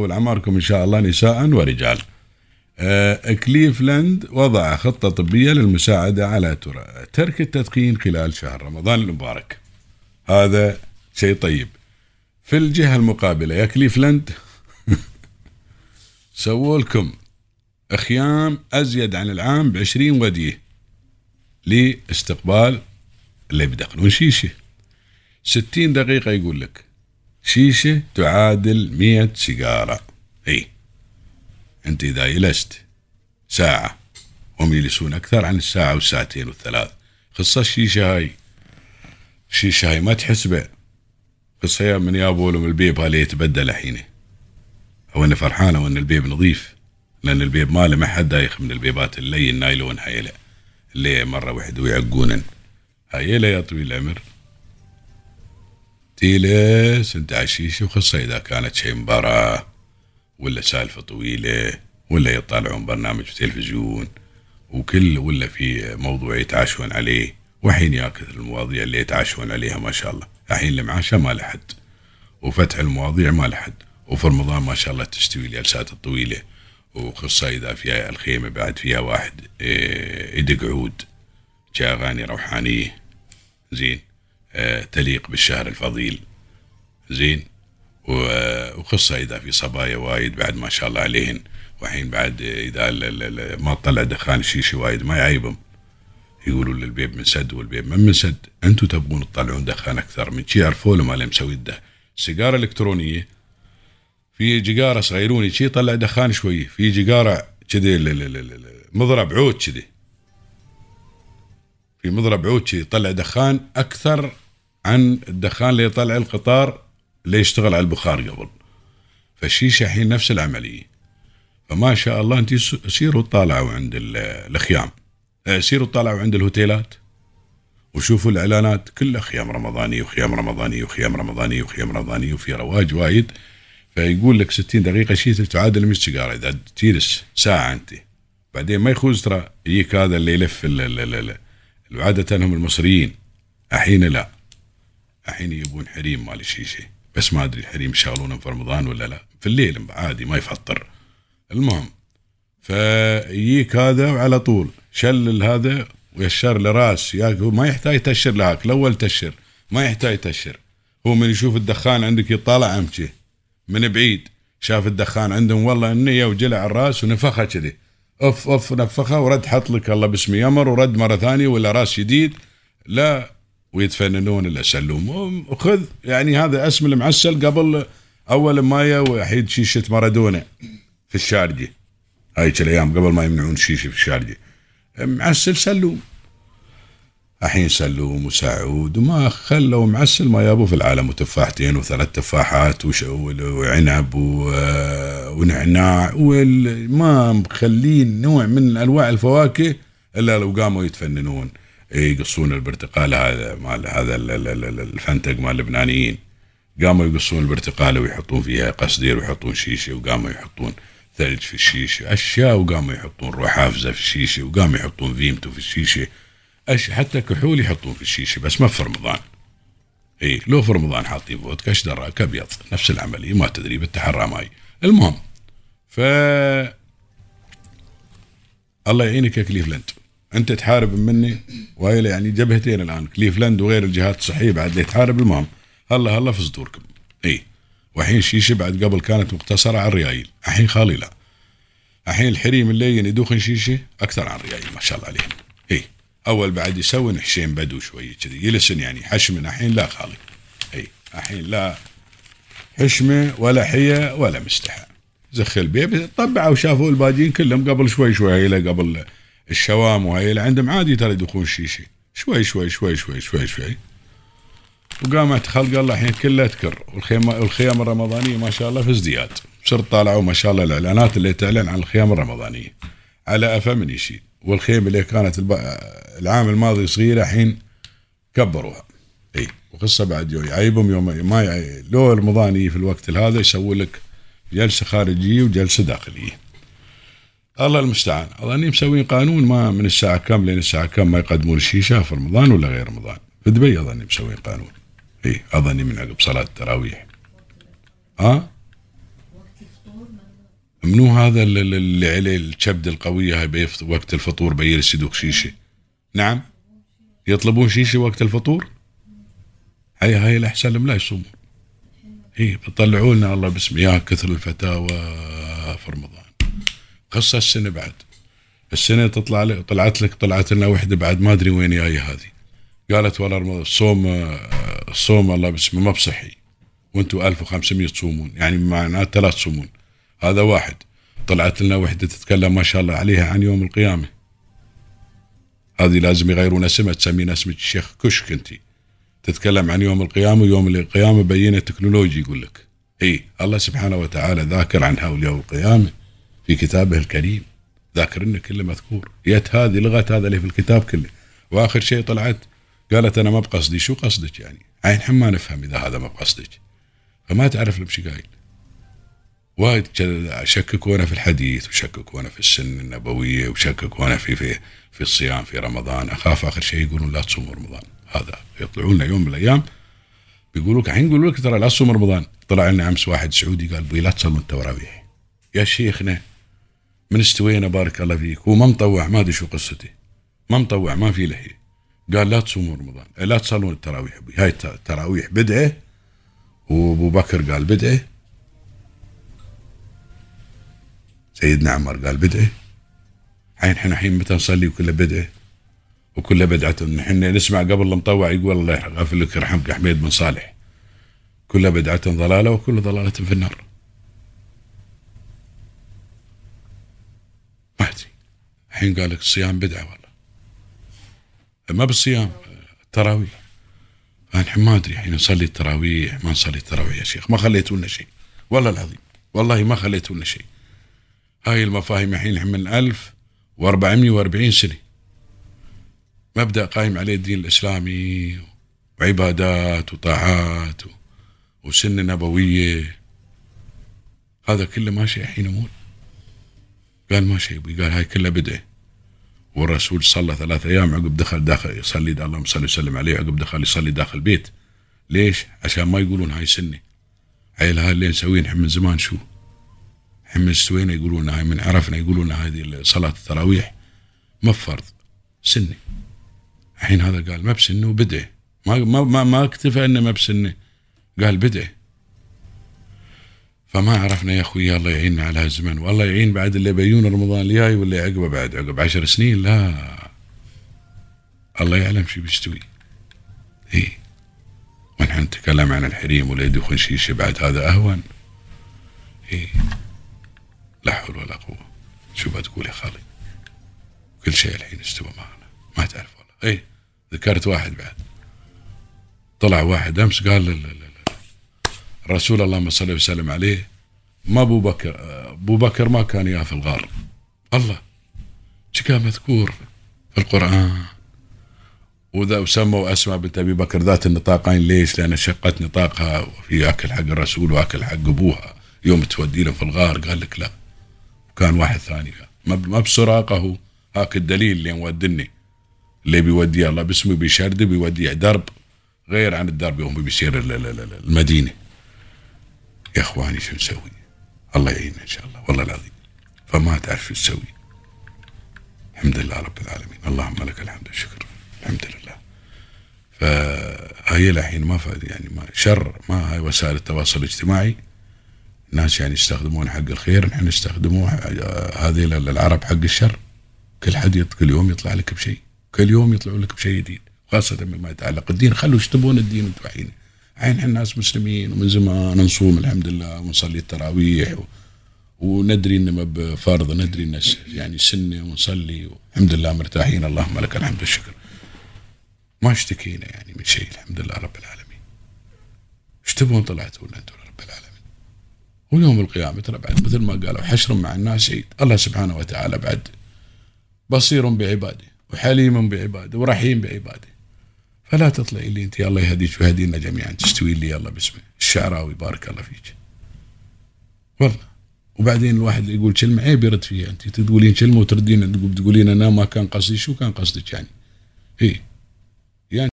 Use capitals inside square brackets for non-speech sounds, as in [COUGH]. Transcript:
طول عمركم إن شاء الله نساء ورجال. آه، كليفلاند وضع خطة طبية للمساعدة على تر- ترك التدخين خلال شهر رمضان المبارك. هذا شيء طيب. في الجهة المقابلة يا كليفلاند [LAUGHS] سووا لكم خيام أزيد عن العام بعشرين وديه لإستقبال اللي بيدخنون شيشة. ستين دقيقة يقول لك. شيشة تعادل مية سيجارة. إي. أنت إذا جلست ساعة هم يجلسون أكثر عن الساعة والساعتين والثلاث. خصة الشيشة هاي. الشيشة هاي ما تحسبه يا من يابوا من البيب هاللي يتبدل الحين. هو أنا فرحانة وان البيب نظيف. لأن البيب ماله ما حد دايخ من البيبات اللي النايلون هاي لا. اللي مرة واحد ويعقونن. هاي لا يا طويل العمر. تيلس أنت عشيشة وخصة إذا كانت شيء مباراة ولا سالفة طويلة ولا يطالعون برنامج في التلفزيون وكل ولا في موضوع يتعاشون عليه وحين ياكل المواضيع اللي يتعاشون عليها ما شاء الله. الحين المعاشة ما لحد وفتح المواضيع ما لحد وفي رمضان ما شاء الله تستوي الجلسات الطويلة وخصة إذا فيها الخيمة بعد فيها واحد إيه، يدق عود كأغاني روحانية. زين. تليق بالشهر الفضيل. زين؟ و- وخصة إذا في صبايا وايد بعد ما شاء الله عليهن وحين بعد ال- ما طلع دخان الشيشة وايد ما يعيبهم. يقولوا للبيب من سد والبيب من من سد. أنتم تبغون تطلعون دخان أكثر من شي عرفوا له ما مسوي ده. سيجارة إلكترونية. في جيجارة صغيروني شي يطلع دخان شوي. في جيجارة كذي مضرب عود كذي. في مضرب عود كذي يطلع دخان أكثر عن الدخان اللي يطلع القطار اللي يشتغل على البخار قبل. فالشيشه الحين نفس العملية. فما شاء الله أنت سيروا طالعوا عند ال- الخيام آه، سيروا طالعوا عند الهوتيلات. وشوفوا الإعلانات كلها خيام رمضانية وخيام رمضانية وخيام رمضانية وخيام رمضانية وفي رواج وايد. فيقول لك 60 دقيقة شيء تعادل 100 سيجارة. إذا تجلس ساعة أنت. بعدين ما يخوز ترى يجيك هذا اللي يلف عادة هم المصريين الحين لا. الحين يبون حريم مال الشيشه بس ما أدري الحريم يشغلونهم في رمضان ولا لا. في الليل عادي ما يفطر. المهم فيجيك هذا وعلى طول شلل هذا ويشر له رأس. ما يحتاج تشر لهاك الأول تشر ما يحتاج تشر هو من يشوف الدخان عندك يطالع أمشي من بعيد. شاف الدخان عندهم والله النية وجلع الرأس ونفخها كذي. أف أف نفخها ورد حط لك الله باسم يمر ورد مرة ثانية ولا راس جديد لا ويتفننون إلا سلوم وخذ يعني هذا اسم المعسل قبل أول مايا وحيد شيشة مارادونا في الشارجه هايك الأيام قبل ما يمنعون الشيشه في الشارجه معسل سلوم الحين سلوم وسعود وما خلوا معسل ما يابوا في العالم وتفاحتين وثلاث تفاحات وعنب ونعناع وما مخلين نوع من أنواع الفواكه إلا لو قاموا يتفننون. يقصون البرتقال هذا مال هذا ال- ال- ال- الفنتق مال اللبنانيين قاموا يقصون البرتقاله ويحطون فيها قصدير ويحطون شيشة وقاموا يحطون ثلج في الشيشة أشياء وقاموا يحطون روح أفزا في الشيشة وقاموا يحطون فيمتو في الشيشة. حتى كحول يحطون في الشيشة بس ما في رمضان. إي لو في رمضان حاطين فودكا إيش دراك ابيض نفس العملية ما تدري بالتحرى ماي. المهم ف الله يعينك يا كليفلاند. أنت تحارب مني وهي يعني جبهتين الآن كليفلاند وغير الجهات الصحية بعد اللي تحارب؟ المهم هلا هلا في صدوركم. إي والحين الشيشه بعد قبل كانت مقتصرة على الريايل الحين خالي لا. الحين الحريم اللي يدوخن شيشة أكثر عن الريايل ما شاء الله عليهم. إي. أول بعد يسوي حشين بدو شوية كذي. يلسن يعني حشم الحين لا خالي. إي الحين لا حشمة ولا حية ولا مستحى. زخ البيب طبعوا وشافوا الباجين كلهم قبل شوي شوي هيلا قبل الشوام وهيلا عندهم عادي ترى يدخون شيشه شوي شوي شوي شوي شوي شوي. وقامت خلق الله الحين كلها تكر. والخيام والخيام الرمضانية ما شاء الله في ازدياد صرت طالعوا ما شاء الله الإعلانات اللي تعلن عن الخيام الرمضانية. على أفا من يشيل والخيمة اللي كانت الب... العام الماضي صغيرة الحين كبروها. إي وقصة بعد يوم يعيبهم يوم ما يعي... لو رمضان يجي في الوقت هذا يسوي لك جلسة خارجية وجلسة داخلية. الله المستعان. اظني مسوين قانون ما من الساعة كم لين الساعة كم ما يقدمون الشيشه في رمضان ولا غير رمضان. في دبي أظني مسوين قانون. إي أظني من عقب صلاة التراويح. ها؟ منو هذا اللي عليه الكبد القوية هاي وقت الفطور بيجلس يدوق شيشة؟ نعم. يطلبون شيشة وقت الفطور؟ هاي هاي الأحسن لهم لا يصومون. هي بيطلعوا لنا الله باسم يا كثر الفتاوى في رمضان. قصة السنة بعد. السنة تطلع لك طلعت لك طلعت لنا وحدة بعد ما أدري وين جاية هذه. قالت والله الصوم الصوم الله باسمه ما بصحي. وأنتم 1500 تصومون. يعني معناته ثلاث تصومون. هذا واحد. طلعت لنا وحدة تتكلم ما شاء الله عليها عن يوم القيامة. هذه لازم يغيرون اسمها تسمين اسمك الشيخ كشك انت. تتكلم عن يوم القيامة ويوم القيامة بينة تكنولوجي يقول لك. اي الله سبحانه وتعالى ذاكر عن يوم القيامة في كتابه الكريم. ذاكر إنه كله مذكور. يت هذه لغت هذا اللي في الكتاب كله. وآخر شيء طلعت قالت أنا ما بقصدي. شو قصدك يعني؟ عين ما نفهم إذا هذا ما بقصدك. فما تعرف له قايل. وايد شككونا في الحديث وشككونا في السنة النبوية وشككونا في في في الصيام في رمضان. أخاف آخر شيء يقولون لا تصوموا رمضان. هذا يطلعون لنا يوم من الأيام بيقولوا لك الحين يقولوا لك ترى لا تصوم رمضان. طلع لنا أمس واحد سعودي قال بي لا تصلون التراويح يا شيخنا من استوينا بارك الله فيك؟ هو ما مطوع ما أدري شو قصته. ما مطوع ما في لحية. قال لا تصوموا رمضان. لا تصلون التراويح هاي التراويح بدعة وأبو بكر قال بدعة سيدنا عمر قال بدعة. حين إحنا الحين متى نصلي وكله بدعة. وكله بدعة. نحن نسمع قبل المطوع يقول الله يغفر لك يرحمك حميد بن صالح. كل بدعة ضلالة وكل ضلالة في النار. ما أدري. الحين قال لك الصيام بدعة والله. ما بالصيام التراويح. الحين ما أدري الحين نصلي التراويح ما نصلي التراويح يا شيخ. ما خليتوا لنا شيء. والله العظيم. والله ما خليتوا لنا شيء. هاي المفاهيم الحين من 1440 سنة. مبدأ قايم عليه الدين الإسلامي وعبادات وطاعات وسنه نبوية. هذا كله ماشي الحين يموت قال ماشي قال هاي كلها بدعة. والرسول صلى ثلاثة أيام عقب دخل داخل يصلي اللهم صل وسلم عليه عقب دخل يصلي داخل البيت. ليش؟ عشان ما يقولون هاي سنة. هاي هاي اللي نسويه من زمان شو؟ نحن من استوينا يقولون هاي من عرفنا يقولون هذه صلاة التراويح ما فرض سنة. الحين هذا قال ما بسنة وبدعة ما ما ما, ما اكتفى إنه ما بسنة. قال بدعة فما عرفنا يا أخوي الله يعيننا على هالزمن والله يعين بعد اللي بيون رمضان الجاي ولا عقبه بعد. عقب عشر سنين لا. الله يعلم شو بيستوي. اي ونحن نتكلم عن الحريم ولا يدخل بعد هذا أهون. اي لا حول ولا قوة. شو بتقول يا خالي. كل شيء الحين استوى معنا. ما تعرف والله. اي ذكرت واحد بعد. طلع واحد أمس قال الرسول اللهم صل وسلم عليه ما أبو بكر أبو بكر ما كان يا في الغار الله كان مذكور في القرآن؟ وذا وسموا أسماء بنت أبي بكر ذات النطاقين. ليش؟ لأن شقت نطاقها في أكل حق الرسول وأكل حق أبوها. يوم تودي له في الغار قال لك لا. كان واحد ثاني. ما بسراقه. هو هاك الدليل اللي مودني. اللي بيودي الله باسمه بيشرد بيودي درب. غير عن الدرب يوم بيصير المدينة. يا إخواني شو نسوي الله يعيننا إن شاء الله. والله العظيم. فما تعرف شو تسوي. الحمد لله رب العالمين. اللهم لك الحمد والشكر. الحمد لله. فهي الحين ما يعني ما شر. ما هاي وسائل التواصل الاجتماعي. الناس يعني يستخدمون حق الخير نحن نستخدموه هذه العرب حق الشر. كل حد كل يوم يطلع لك بشيء. كل يوم يطلعوا لك بشيء جديد خاصة مما يتعلق الدين خلوا يشتبون الدين أنتم الحين. عين إحنا ناس مسلمين ومن زمان نصوم الحمد لله ونصلي التراويح و... وندري إنه بفرض ندري إنه يعني سنة ونصلي والحمد لله مرتاحين. اللهم لك الحمد والشكر. ما اشتكينا يعني من شيء الحمد لله رب العالمين. إيش تبون طلعتوا لنا أنتم رب العالمين. ويوم القيامة ترى بعد مثل ما قالوا حشر مع الناس عيد. الله سبحانه وتعالى بعد بصير بعباده وحليم بعباده ورحيم بعباده. فلا تطلعي لي انت الله يهديك ويهدينا جميعا. تستوي لي الله باسمه. الشعراوي بارك الله فيك. والله. وبعدين الواحد يقول كلمة عيب يرد فيها انت. تقولين كلمة وتردين تقولين أنا ما كان قصدي شو كان قصدك يعني؟ إيه.